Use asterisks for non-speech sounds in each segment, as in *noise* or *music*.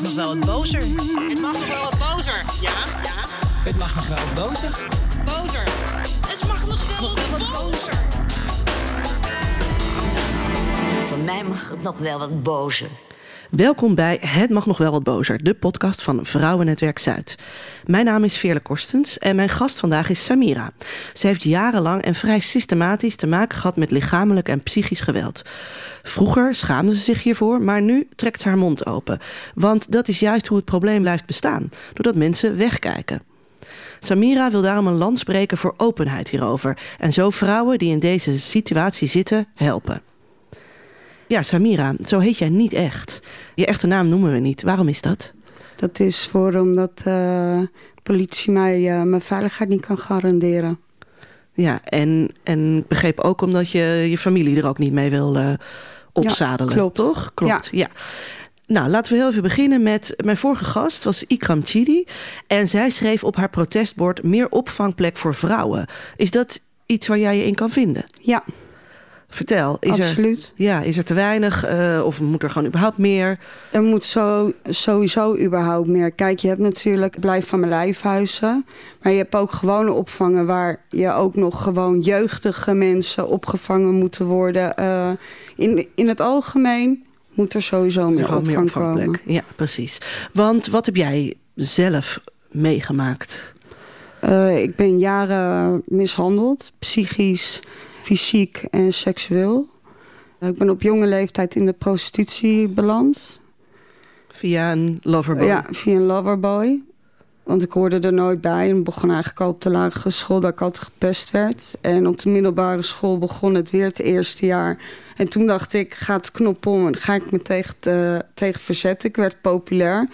mag nog wel wat bozer. Het mag nog wel wat bozer. Ja, ja. Het mag nog wel wat bozer. Bozer. Het mag nog wel wat bozer. Voor mij mag het nog wel wat bozer. Welkom bij Het Mag Nog Wel Wat Bozer, de podcast van Vrouwennetwerk Zuid. Mijn naam is Veerle Korstens en mijn gast vandaag is Samira. Ze heeft jarenlang en vrij systematisch te maken gehad met lichamelijk en psychisch geweld. Vroeger schaamde ze zich hiervoor, maar nu trekt ze haar mond open. Want dat is juist hoe het probleem blijft bestaan, doordat mensen wegkijken. Samira wil daarom een lans breken voor openheid hierover en zo vrouwen die in deze situatie zitten helpen. Ja, Samira, zo heet jij niet echt. Je echte naam noemen we niet. Waarom is dat? Dat is voor omdat uh, politie mij uh, mijn veiligheid niet kan garanderen. Ja, en, en begreep ook omdat je je familie er ook niet mee wil uh, opzadelen. Ja, klopt. Toch? Klopt, ja. ja. Nou, laten we heel even beginnen met... Mijn vorige gast was Ikram Chidi. En zij schreef op haar protestbord... meer opvangplek voor vrouwen. Is dat iets waar jij je in kan vinden? Ja. Vertel. Is Absoluut. Er, ja, is er te weinig uh, of moet er gewoon überhaupt meer? Er moet zo, sowieso überhaupt meer. Kijk, je hebt natuurlijk Blijf van mijn lijfhuizen. Maar je hebt ook gewone opvangen waar je ook nog gewoon jeugdige mensen opgevangen moeten worden. Uh, in, in het algemeen moet er sowieso meer opvang, meer komen. Ja, precies. Want wat heb jij zelf meegemaakt? Uh, ik ben jaren mishandeld, psychisch fysiek en seksueel. Ik ben op jonge leeftijd in de prostitutie beland. Via een loverboy? Ja, via een loverboy. Want ik hoorde er nooit bij. En begon eigenlijk al op de lagere school dat ik altijd gepest werd. En op de middelbare school begon het weer het eerste jaar. En toen dacht ik, ga het knop om en ga ik me tegen, te, tegen verzetten. Ik werd populair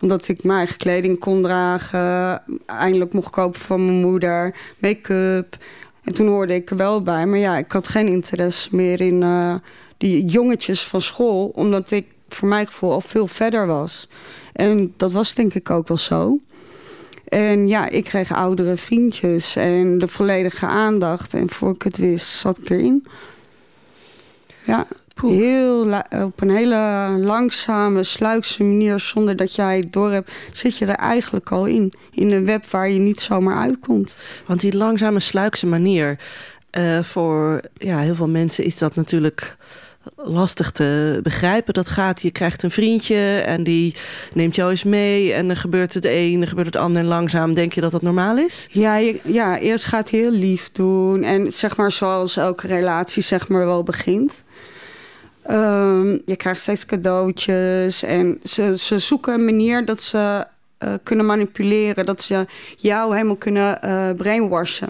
omdat ik mijn eigen kleding kon dragen. Eindelijk mocht kopen van mijn moeder. Make-up. En toen hoorde ik er wel bij. Maar ja, ik had geen interesse meer in uh, die jongetjes van school. Omdat ik voor mijn gevoel al veel verder was. En dat was denk ik ook wel zo. En ja, ik kreeg oudere vriendjes en de volledige aandacht. En voor ik het wist, zat ik erin. Ja, heel op een hele langzame, sluikse manier, zonder dat jij het door hebt, zit je er eigenlijk al in. In een web waar je niet zomaar uitkomt. Want die langzame, sluikse manier, uh, voor ja, heel veel mensen is dat natuurlijk lastig te begrijpen. Dat gaat, je krijgt een vriendje en die neemt jou eens mee. En dan gebeurt het een, dan gebeurt het ander. En langzaam denk je dat dat normaal is? Ja, je, ja eerst gaat hij heel lief doen. En zeg maar zoals elke relatie zeg maar wel begint. Um, je krijgt steeds cadeautjes. En ze, ze zoeken een manier dat ze uh, kunnen manipuleren. Dat ze jou helemaal kunnen uh, brainwashen.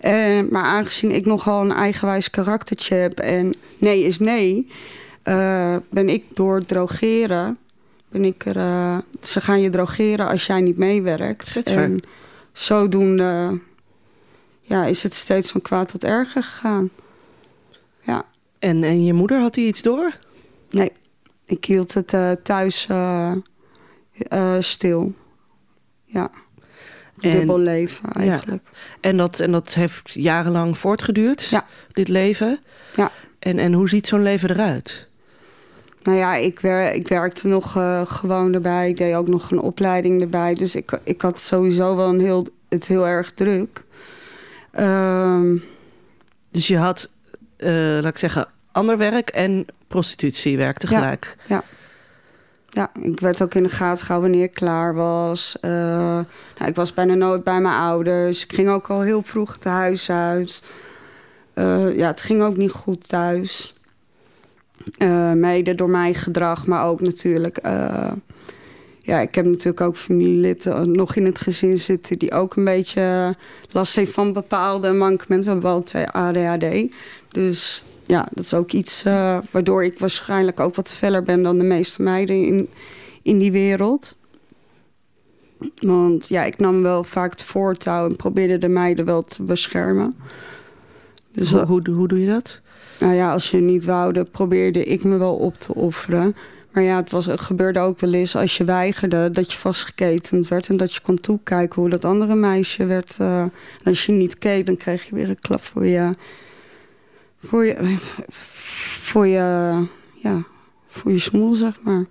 En, maar aangezien ik nogal een eigenwijs karaktertje heb en nee is nee, uh, ben ik door drogeren. Ben ik er, uh, ze gaan je drogeren als jij niet meewerkt. Vetver. En zodoende ja, is het steeds van kwaad tot erger gegaan. En, en je moeder, had die iets door? Nee, ik hield het uh, thuis stil. Ja. En, dubbel leven eigenlijk. Ja. En, dat, en dat heeft jarenlang voortgeduurd, ja. dit leven. Ja. En, en hoe ziet zo'n leven eruit? Nou ja, ik, wer, ik werkte nog gewoon erbij. Ik deed ook nog een opleiding erbij. Dus ik, ik had sowieso wel een heel, het heel erg druk. Um, dus je had, laat ik zeggen, ander werk en prostitutiewerk tegelijk? Ja, ja. Ja, ik werd ook in de gaten gehouden wanneer ik klaar was. Uh, nou, ik was bijna nooit bij mijn ouders. Ik ging ook al heel vroeg het huis uit. Uh, ja, het ging ook niet goed thuis. Uh, mede door mijn gedrag, maar ook natuurlijk... ja, ik heb natuurlijk ook familieleden nog in het gezin zitten... die ook een beetje last heeft van bepaalde mankementen. We hebben al twee ADHD. Dus ja, dat is ook iets uh, waardoor ik waarschijnlijk ook wat feller ben dan de meeste meiden in, in die wereld. Want ja, ik nam wel vaak het voortouw en probeerde de meiden wel te beschermen. Dus, hoe, hoe, hoe doe je dat? Nou ja, als je niet woude, probeerde ik me wel op te offeren. Maar ja, het, was, het gebeurde ook wel eens als je weigerde dat je vastgeketend werd en dat je kon toekijken hoe dat andere meisje werd. Uh, en als je niet keek, dan kreeg je weer een klap voor je voor je, voor je, ja, voor je smoel, zeg maar.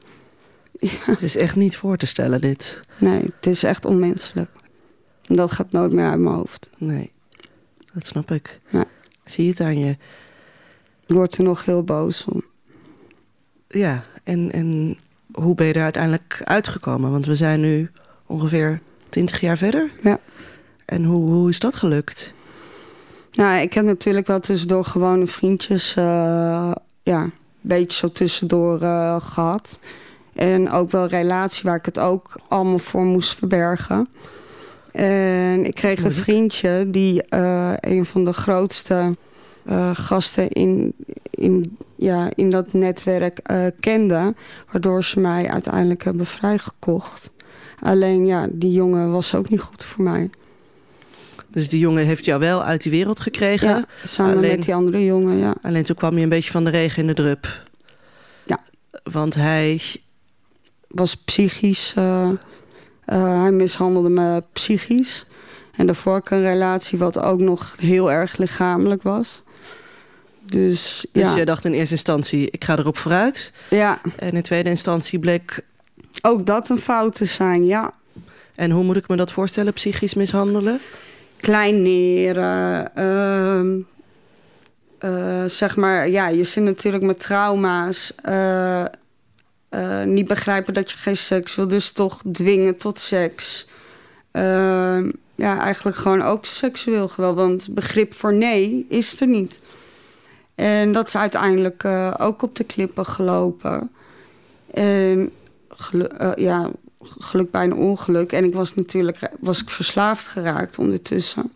Het is echt niet voor te stellen, dit. Nee, het is echt onmenselijk. Dat gaat nooit meer uit mijn hoofd. Nee, dat snap ik. Ja. Zie je het aan je. Ik word er nog heel boos om. Ja, en, en hoe ben je er uiteindelijk uitgekomen? Want we zijn nu ongeveer 20 jaar verder. Ja. En hoe, hoe is dat gelukt? Nou, ik heb natuurlijk wel tussendoor gewone vriendjes... eh, ja, een beetje zo tussendoor eh, gehad. En ook wel een relatie waar ik het ook allemaal voor moest verbergen. En ik kreeg een vriendje die eh, een van de grootste eh, gasten in, in, ja, in dat netwerk eh, kende. Waardoor ze mij uiteindelijk hebben vrijgekocht. Alleen ja, die jongen was ook niet goed voor mij. Dus die jongen heeft jou wel uit die wereld gekregen. Ja, samen alleen- met die andere jongen, ja. Alleen toen kwam je een beetje van de regen in de drup. Ja. Want hij... was psychisch. eh, eh, hij mishandelde me psychisch. En daarvoor had ik een relatie wat ook nog heel erg lichamelijk was. Dus, Dus ja. jij dacht in eerste instantie, ik ga erop vooruit. ja, En in tweede instantie bleek... ook dat een fout te zijn, ja. En hoe moet ik me dat voorstellen, psychisch mishandelen? Kleineren. ehm, eh, zeg maar, ja, je zit natuurlijk met trauma's. eh, eh, niet begrijpen dat je geen seks wil, dus toch dwingen tot seks. Ehm, ja, eigenlijk gewoon ook seksueel geweld, want begrip voor nee is er niet. En dat is uiteindelijk eh, ook op de klippen gelopen. En gelu- eh, ja, geluk bij een ongeluk. En ik was natuurlijk was ik verslaafd geraakt ondertussen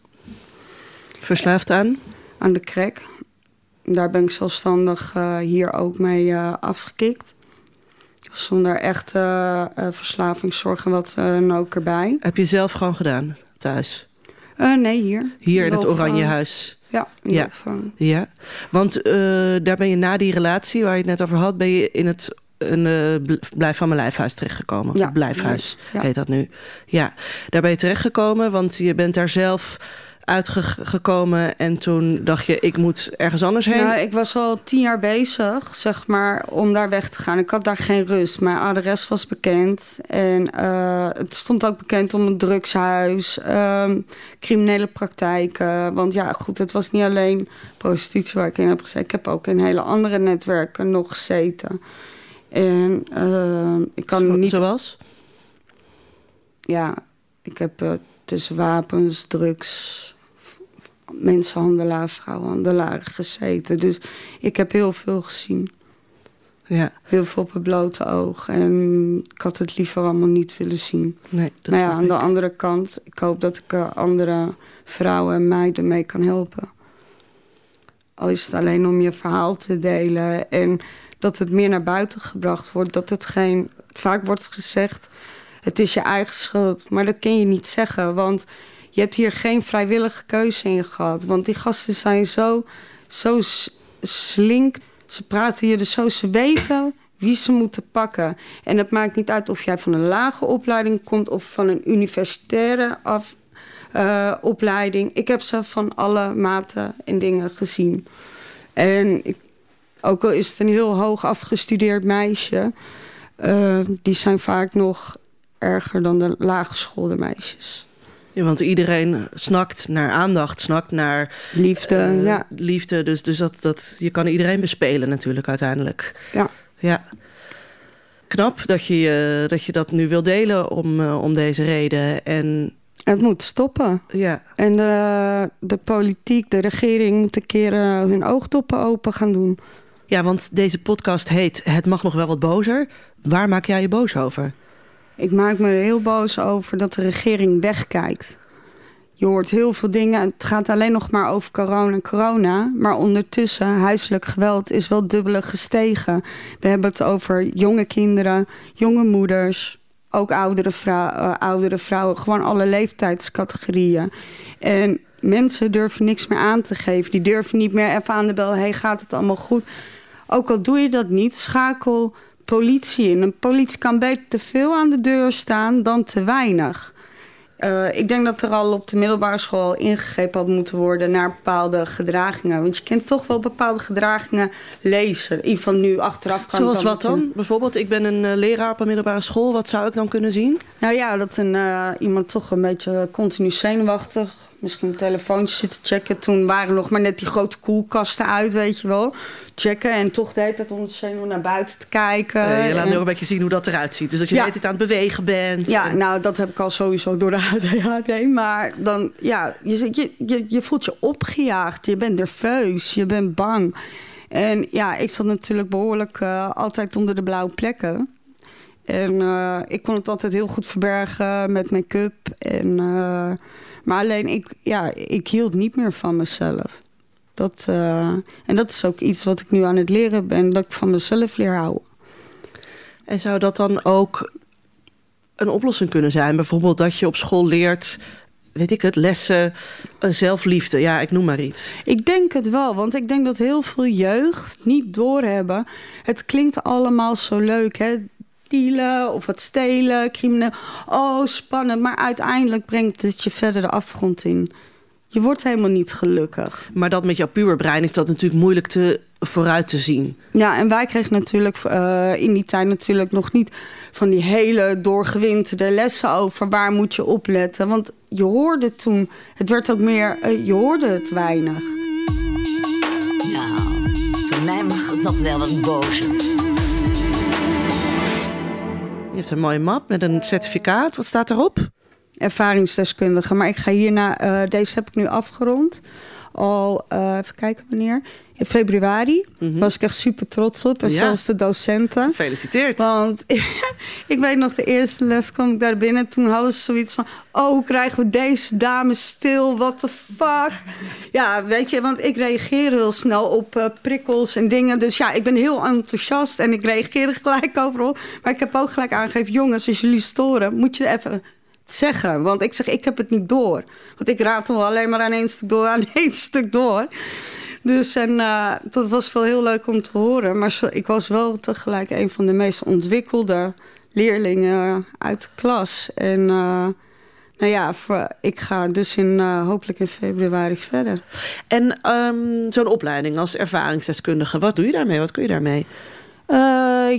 Verslaafd aan? aan de crack. Daar ben ik zelfstandig eh, hier ook mee afgekikt. Zonder echte verslavingszorg en wat dan ook erbij. Heb je zelf gewoon gedaan, thuis? Eh, nee, hier. Hier in het Wel Oranje van- Huis? Ja, in Ja. Ja, want eh, daar ben je na die relatie waar je het net over had... ben je in het een eh, bl- blijf van mijn lijfhuis terechtgekomen. Of Ja, blijfhuis ja. heet dat nu. Ja, daar ben je terechtgekomen, want je bent daar zelf uitgekomen... en toen dacht je, ik moet ergens anders heen. Nou, ik was al tien jaar bezig, zeg maar, om daar weg te gaan. Ik had daar geen rust. Mijn adres was bekend. En eh, het stond ook bekend om een drugshuis, ehm, criminele praktijken. Want ja, goed, het was niet alleen prostitutie waar ik in heb gezeten. Ik heb ook in hele andere netwerken nog gezeten. En eh, ik kan Zo- niet Zoals? ja, ik heb eh, tussen wapens, drugs, mensenhandelaar, vrouwenhandelaar gezeten. Dus ik heb heel veel gezien. Ja, Heel veel op het blote oog. En ik had het liever allemaal niet willen zien. nee, dat maar ja, aan de andere kant, ik hoop dat ik eh, andere vrouwen en meiden mee kan helpen. Al is het alleen om je verhaal te delen en dat het meer naar buiten gebracht wordt. Dat het geen. Vaak wordt gezegd: het is je eigen schuld. Maar dat kun je niet zeggen, want je hebt hier geen vrijwillige keuze in gehad. Want die gasten zijn zo, zo slink. Ze praten je dus zo, ze weten wie ze moeten pakken. En het maakt niet uit of jij van een lage opleiding komt of van een universitaire af, eh, opleiding. Ik heb ze van alle maten en dingen gezien. En ik, ook al is het een heel hoog afgestudeerd meisje, eh, die zijn vaak nog erger dan de laaggeschoolde meisjes. Ja, want iedereen snakt naar aandacht, snakt naar Liefde, eh, ja. liefde. Dus, dus dat, dat, je kan iedereen bespelen natuurlijk uiteindelijk. Ja. Ja. Knap dat je, eh, dat je dat nu wil delen om, eh, om deze reden. En Het moet stoppen. ja, En de, de politiek, de regering moet een keer hun oogdoppen open gaan doen. ja, want deze podcast heet Het mag nog wel wat bozer. Waar maak jij je boos over? Ik maak me er heel boos over dat de regering wegkijkt. Je hoort heel veel dingen. Het gaat alleen nog maar over corona, corona. Maar ondertussen, huiselijk geweld is wel dubbele gestegen. We hebben het over jonge kinderen, jonge moeders, ook oudere, vrou- eh, oudere vrouwen. Gewoon alle leeftijdscategorieën. En mensen durven niks meer aan te geven. Die durven niet meer even aan de bel. Hey, gaat het allemaal goed? Ook al doe je dat niet, schakel politie. Een politie kan beter te veel aan de deur staan dan te weinig. Eh, ik denk dat er al op de middelbare school ingegrepen had moeten worden naar bepaalde gedragingen. Want je kent toch wel bepaalde gedragingen lezen. Ieder geval nu achteraf kan Zoals wat dan? Bijvoorbeeld, ik ben een eh, leraar op een middelbare school. Wat zou ik dan kunnen zien? Nou ja, dat een, eh, iemand toch een beetje continu zenuwachtig. Misschien een telefoontje zit te checken. Toen waren nog maar net die grote koelkasten uit, weet je wel. Checken en toch de hele tijd onder de zenuw naar buiten te kijken. Je laat En- nu ook een beetje zien hoe dat eruit ziet. Dus dat je Ja. de hele tijd aan het bewegen bent. Ja, En- nou, dat heb ik al sowieso door de *laughs* ADHD. Maar dan, ja, je, je, je, voelt je opgejaagd. Je bent nerveus. Je bent bang. En ja, ik zat natuurlijk behoorlijk eh, altijd onder de blauwe plekken. En eh, ik kon het altijd heel goed verbergen met make-up. En, eh, maar alleen, ik, ja, ik hield niet meer van mezelf. Dat, en dat is ook iets wat ik nu aan het leren ben. Dat ik van mezelf leer houden. En zou dat dan ook een oplossing kunnen zijn? Bijvoorbeeld dat je op school leert, weet ik het, lessen, eh, zelfliefde. Ja, ik noem maar iets. Ik denk het wel, want ik denk dat heel veel jeugd niet doorhebben. Het klinkt allemaal zo leuk, hè? Dealen of het stelen, crimineel. Oh, spannend. Maar uiteindelijk brengt het je verder de afgrond in. Je wordt helemaal niet gelukkig. Maar dat met jouw puberbrein is dat natuurlijk moeilijk te vooruit te zien. Ja, en wij kregen natuurlijk eh, in die tijd natuurlijk nog niet van die hele doorgewinterde lessen over waar moet je opletten. Want je hoorde toen, het werd ook meer, eh, je hoorde het weinig. Nou, voor mij mag het nog wel wat bozer. Je hebt een mooie map met een certificaat. Wat staat erop? Ervaringsdeskundige. Maar ik ga hierna, eh deze heb ik nu afgerond. Al, eh, even kijken wanneer. In februari was ik echt super trots op. En Ja. zelfs de docenten. Gefeliciteerd. Want *laughs* ik weet nog, de eerste les kwam ik daar binnen. Toen hadden ze zoiets van... Oh, hoe krijgen we deze dame stil? What the fuck? Ja, weet je, want ik reageer heel snel op eh, prikkels en dingen. Dus ja, ik ben heel enthousiast en ik reageer er gelijk *laughs* overal. Maar ik heb ook gelijk aangegeven... Jongens, als jullie storen, moet je even zeggen. Want ik zeg, ik heb het niet door. Want ik ratel alleen maar aan één stuk door, aan *laughs* stuk door. Dus en eh, dat was wel heel leuk om te horen. Maar ik was wel tegelijk een van de meest ontwikkelde leerlingen uit de klas. En eh, nou ja, ik ga dus in, eh, hopelijk in februari verder. En ehm, zo'n opleiding als ervaringsdeskundige, wat doe je daarmee? Wat kun je daarmee? Eh,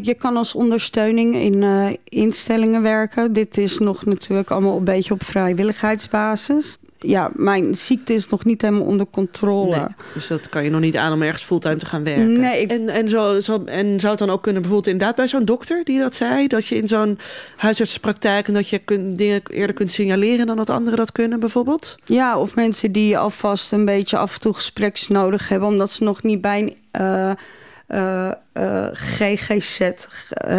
je kan als ondersteuning in eh, instellingen werken. Dit is nog natuurlijk allemaal een beetje op vrijwilligheidsbasis. Ja, mijn ziekte is nog niet helemaal onder controle. Nee, dus dat kan je nog niet aan om ergens fulltime te gaan werken. Nee, ik- En, en, zo, zo, en zou het dan ook kunnen, bijvoorbeeld inderdaad bij zo'n dokter die dat zei, dat je in zo'n huisartsenpraktijk en dat je dingen eerder kunt signaleren dan dat anderen dat kunnen, bijvoorbeeld? Ja, of mensen die alvast een beetje af en toe gespreks nodig hebben, omdat ze nog niet bij een eh, eh, eh, GGZ,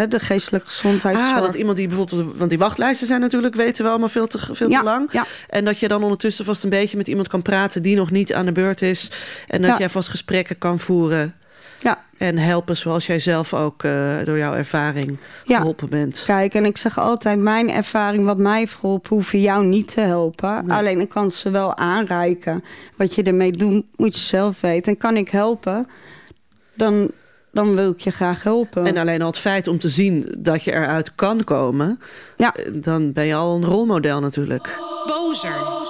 de geestelijke gezondheidszorg. Ah, dat iemand die bijvoorbeeld, want die wachtlijsten zijn natuurlijk, weten we allemaal veel te, veel Ja, te lang. ja. En dat je dan ondertussen vast een beetje met iemand kan praten die nog niet aan de beurt is. En dat Ja. jij vast gesprekken kan voeren Ja, en helpen zoals jij zelf ook eh, door jouw ervaring Ja. geholpen bent. kijk, en ik zeg altijd, mijn ervaring, wat mij heeft geholpen, hoef je jou niet te helpen. Alleen ik kan ze wel aanreiken. Wat je ermee doet, moet je zelf weten. En kan ik helpen, dan, dan wil ik je graag helpen. En alleen al het feit om te zien dat je eruit kan komen, ja. eh, dan ben je al een rolmodel natuurlijk. Bozer.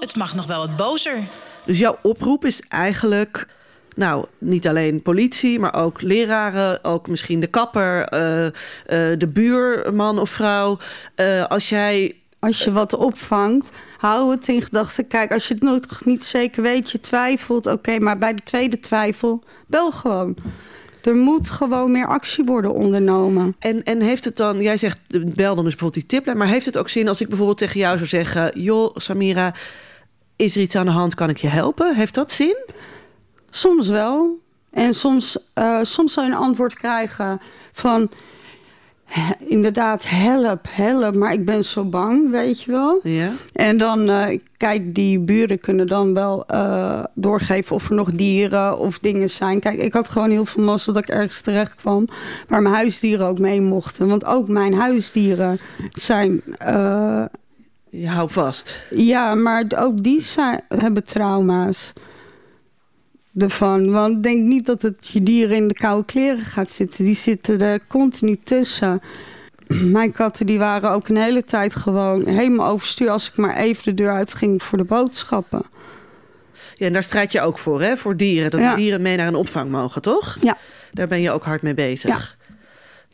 Het mag nog wel wat bozer. Dus jouw oproep is eigenlijk, nou, niet alleen politie, maar ook leraren, ook misschien de kapper, eh, eh, de buurman of vrouw. Eh, als jij Als je wat opvangt, hou het in gedachten. Kijk, als je het nog niet zeker weet, je twijfelt, oké, maar bij de tweede twijfel, bel gewoon. Er moet gewoon meer actie worden ondernomen. En, en heeft het dan, jij zegt bel dan dus bijvoorbeeld die tiplijn, maar heeft het ook zin als ik bijvoorbeeld tegen jou zou zeggen: Joh, Samira, is er iets aan de hand? Kan ik je helpen? Heeft dat zin? Soms wel. En soms, eh, soms zou je een antwoord krijgen van... "Hè, *laughs* Inderdaad, help, help, maar ik ben zo bang, weet je wel. Ja. En dan, eh, kijk, die buren kunnen dan wel eh, doorgeven of er nog dieren of dingen zijn. Kijk, ik had gewoon heel veel mazzel dat ik ergens terecht kwam waar mijn huisdieren ook mee mochten. Want ook mijn huisdieren zijn, eh, Je hou vast. ja, maar ook die zijn, hebben trauma's ervan. Want denk niet dat het je dieren in de koude kleren gaat zitten. Die zitten er continu tussen. *clears throat* mijn katten die waren ook een hele tijd gewoon helemaal overstuur... als ik maar even de deur uitging voor de boodschappen. Ja, en daar strijd je ook voor, hè? Voor dieren. Dat Ja. de dieren mee naar een opvang mogen, toch? Ja. Daar ben je ook hard mee bezig. Ja,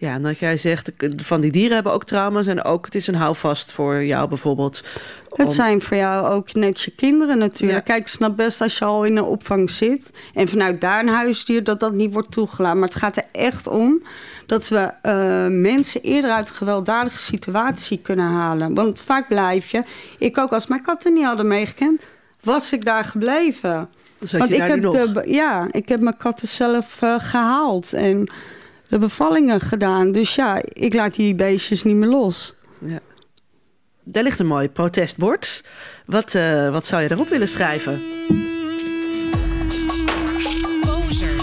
en dat jij zegt, van die dieren hebben ook trauma's... en ook het is een houvast voor jou bijvoorbeeld. Het zijn voor jou ook net je kinderen natuurlijk. Ja. Kijk, ik snap best als je al in een opvang zit... en vanuit daar een huisdier, dat dat niet wordt toegelaten. Maar het gaat er echt om dat we eh, mensen eerder uit een gewelddadige situatie kunnen halen. Want vaak blijf je... Ik ook, als mijn katten niet hadden meegekend, was ik daar gebleven. Want ik heb, de, ja, ik heb mijn katten zelf eh, gehaald en de bevallingen gedaan. Dus ja, ik laat die beestjes niet meer los. Ja. Daar ligt een mooi protestbord. Wat, eh, wat zou je daarop willen schrijven? Bozer.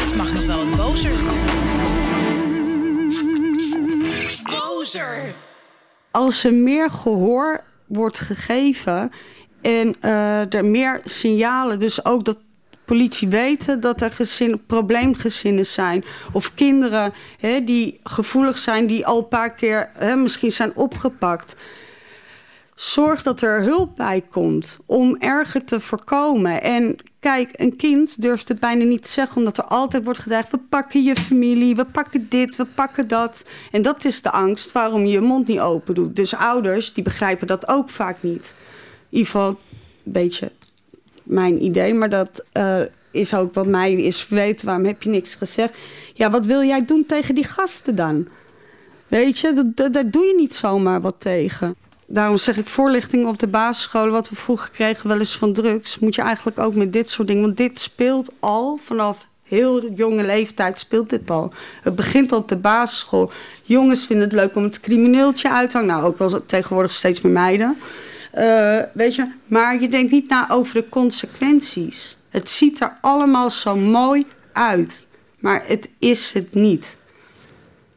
Het mag nog wel een bozer. Bozer. als er meer gehoor wordt gegeven en eh, er meer signalen, dus ook dat politie weten dat er gezin, probleemgezinnen zijn of kinderen hè, die gevoelig zijn, die al een paar keer hè, misschien zijn opgepakt. Zorg dat er hulp bij komt om erger te voorkomen. En kijk, een kind durft het bijna niet te zeggen, omdat er altijd wordt gedreigd: we pakken je familie, we pakken dit, we pakken dat. En dat is de angst waarom je je mond niet open doet. Dus ouders die begrijpen dat ook vaak niet. Geval een beetje mijn idee, maar dat eh, is ook wat mij is verweten. Waarom heb je niks gezegd? Ja, wat wil jij doen tegen die gasten dan? Weet je, dat, dat, daar doe je niet zomaar wat tegen. Daarom zeg ik voorlichting op de basisscholen, wat we vroeger kregen wel eens van drugs, moet je eigenlijk ook met dit soort dingen. Want dit speelt al vanaf heel jonge leeftijd speelt dit al. Het begint al op de basisschool. Jongens vinden het leuk om het crimineeltje uit te hangen. Nou, ook wel tegenwoordig steeds meer meiden. Eh, weet je, maar je denkt niet na over de consequenties. Het ziet er allemaal zo mooi uit, maar het is het niet.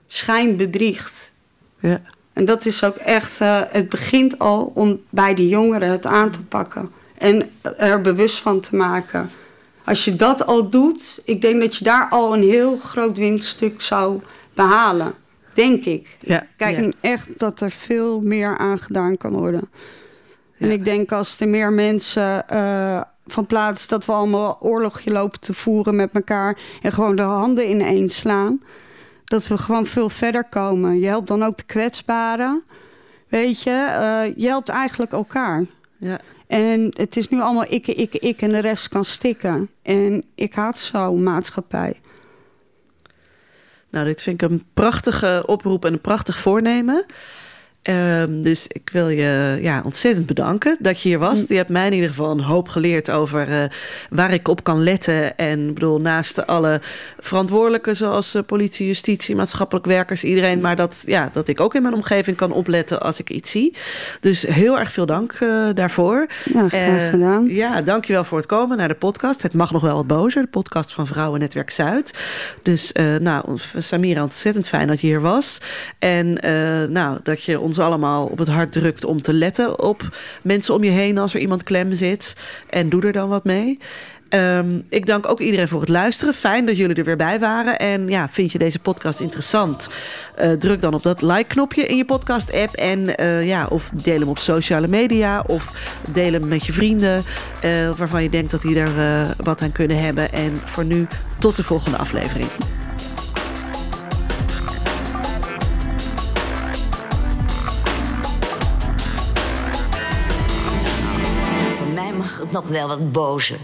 Schijn bedriegt. Ja. En dat is ook echt, eh, het begint al om bij de jongeren het aan te pakken. En er bewust van te maken. Als je dat al doet, ik denk dat je daar al een heel groot winststuk zou behalen. Denk ik. Ja, Kijk, ja. echt dat er veel meer aan gedaan kan worden. En ik denk als er meer mensen eh, van plaats dat we allemaal oorlogje lopen te voeren met elkaar en gewoon de handen ineen slaan, dat we gewoon veel verder komen. Je helpt dan ook de kwetsbaren. Weet je, eh, je helpt eigenlijk elkaar. Ja. En het is nu allemaal ik, ik, ik en de rest kan stikken. En ik haat zo'n maatschappij. Nou, dit vind ik een prachtige oproep en een prachtig voornemen. Ehm, dus ik wil je ja, ontzettend bedanken dat je hier was. Je hebt mij in ieder geval een hoop geleerd over eh, waar ik op kan letten. En ik bedoel, naast alle verantwoordelijken zoals eh, politie, justitie, maatschappelijk werkers, iedereen. Maar dat, ja, dat ik ook in mijn omgeving kan opletten als ik iets zie. Dus heel erg veel dank eh, daarvoor. Ja, graag gedaan. Ja, dankjewel voor het komen naar de podcast. Het mag nog wel wat bozer, de podcast van Vrouwennetwerk Zuid. Dus nou, Samira, ontzettend fijn dat je hier was. En nou, dat je ons allemaal op het hart drukt om te letten op mensen om je heen als er iemand klem zit. En doe er dan wat mee. Ehm, ik dank ook iedereen voor het luisteren. Fijn dat jullie er weer bij waren. En ja, vind je deze podcast interessant? Eh, druk dan op dat like-knopje in je podcast-app. En eh, ja, of deel hem op sociale media. Of deel hem met je vrienden. eh, waarvan je denkt dat die er wat aan kunnen hebben. En voor nu, tot de volgende aflevering. Nog wel wat bozer.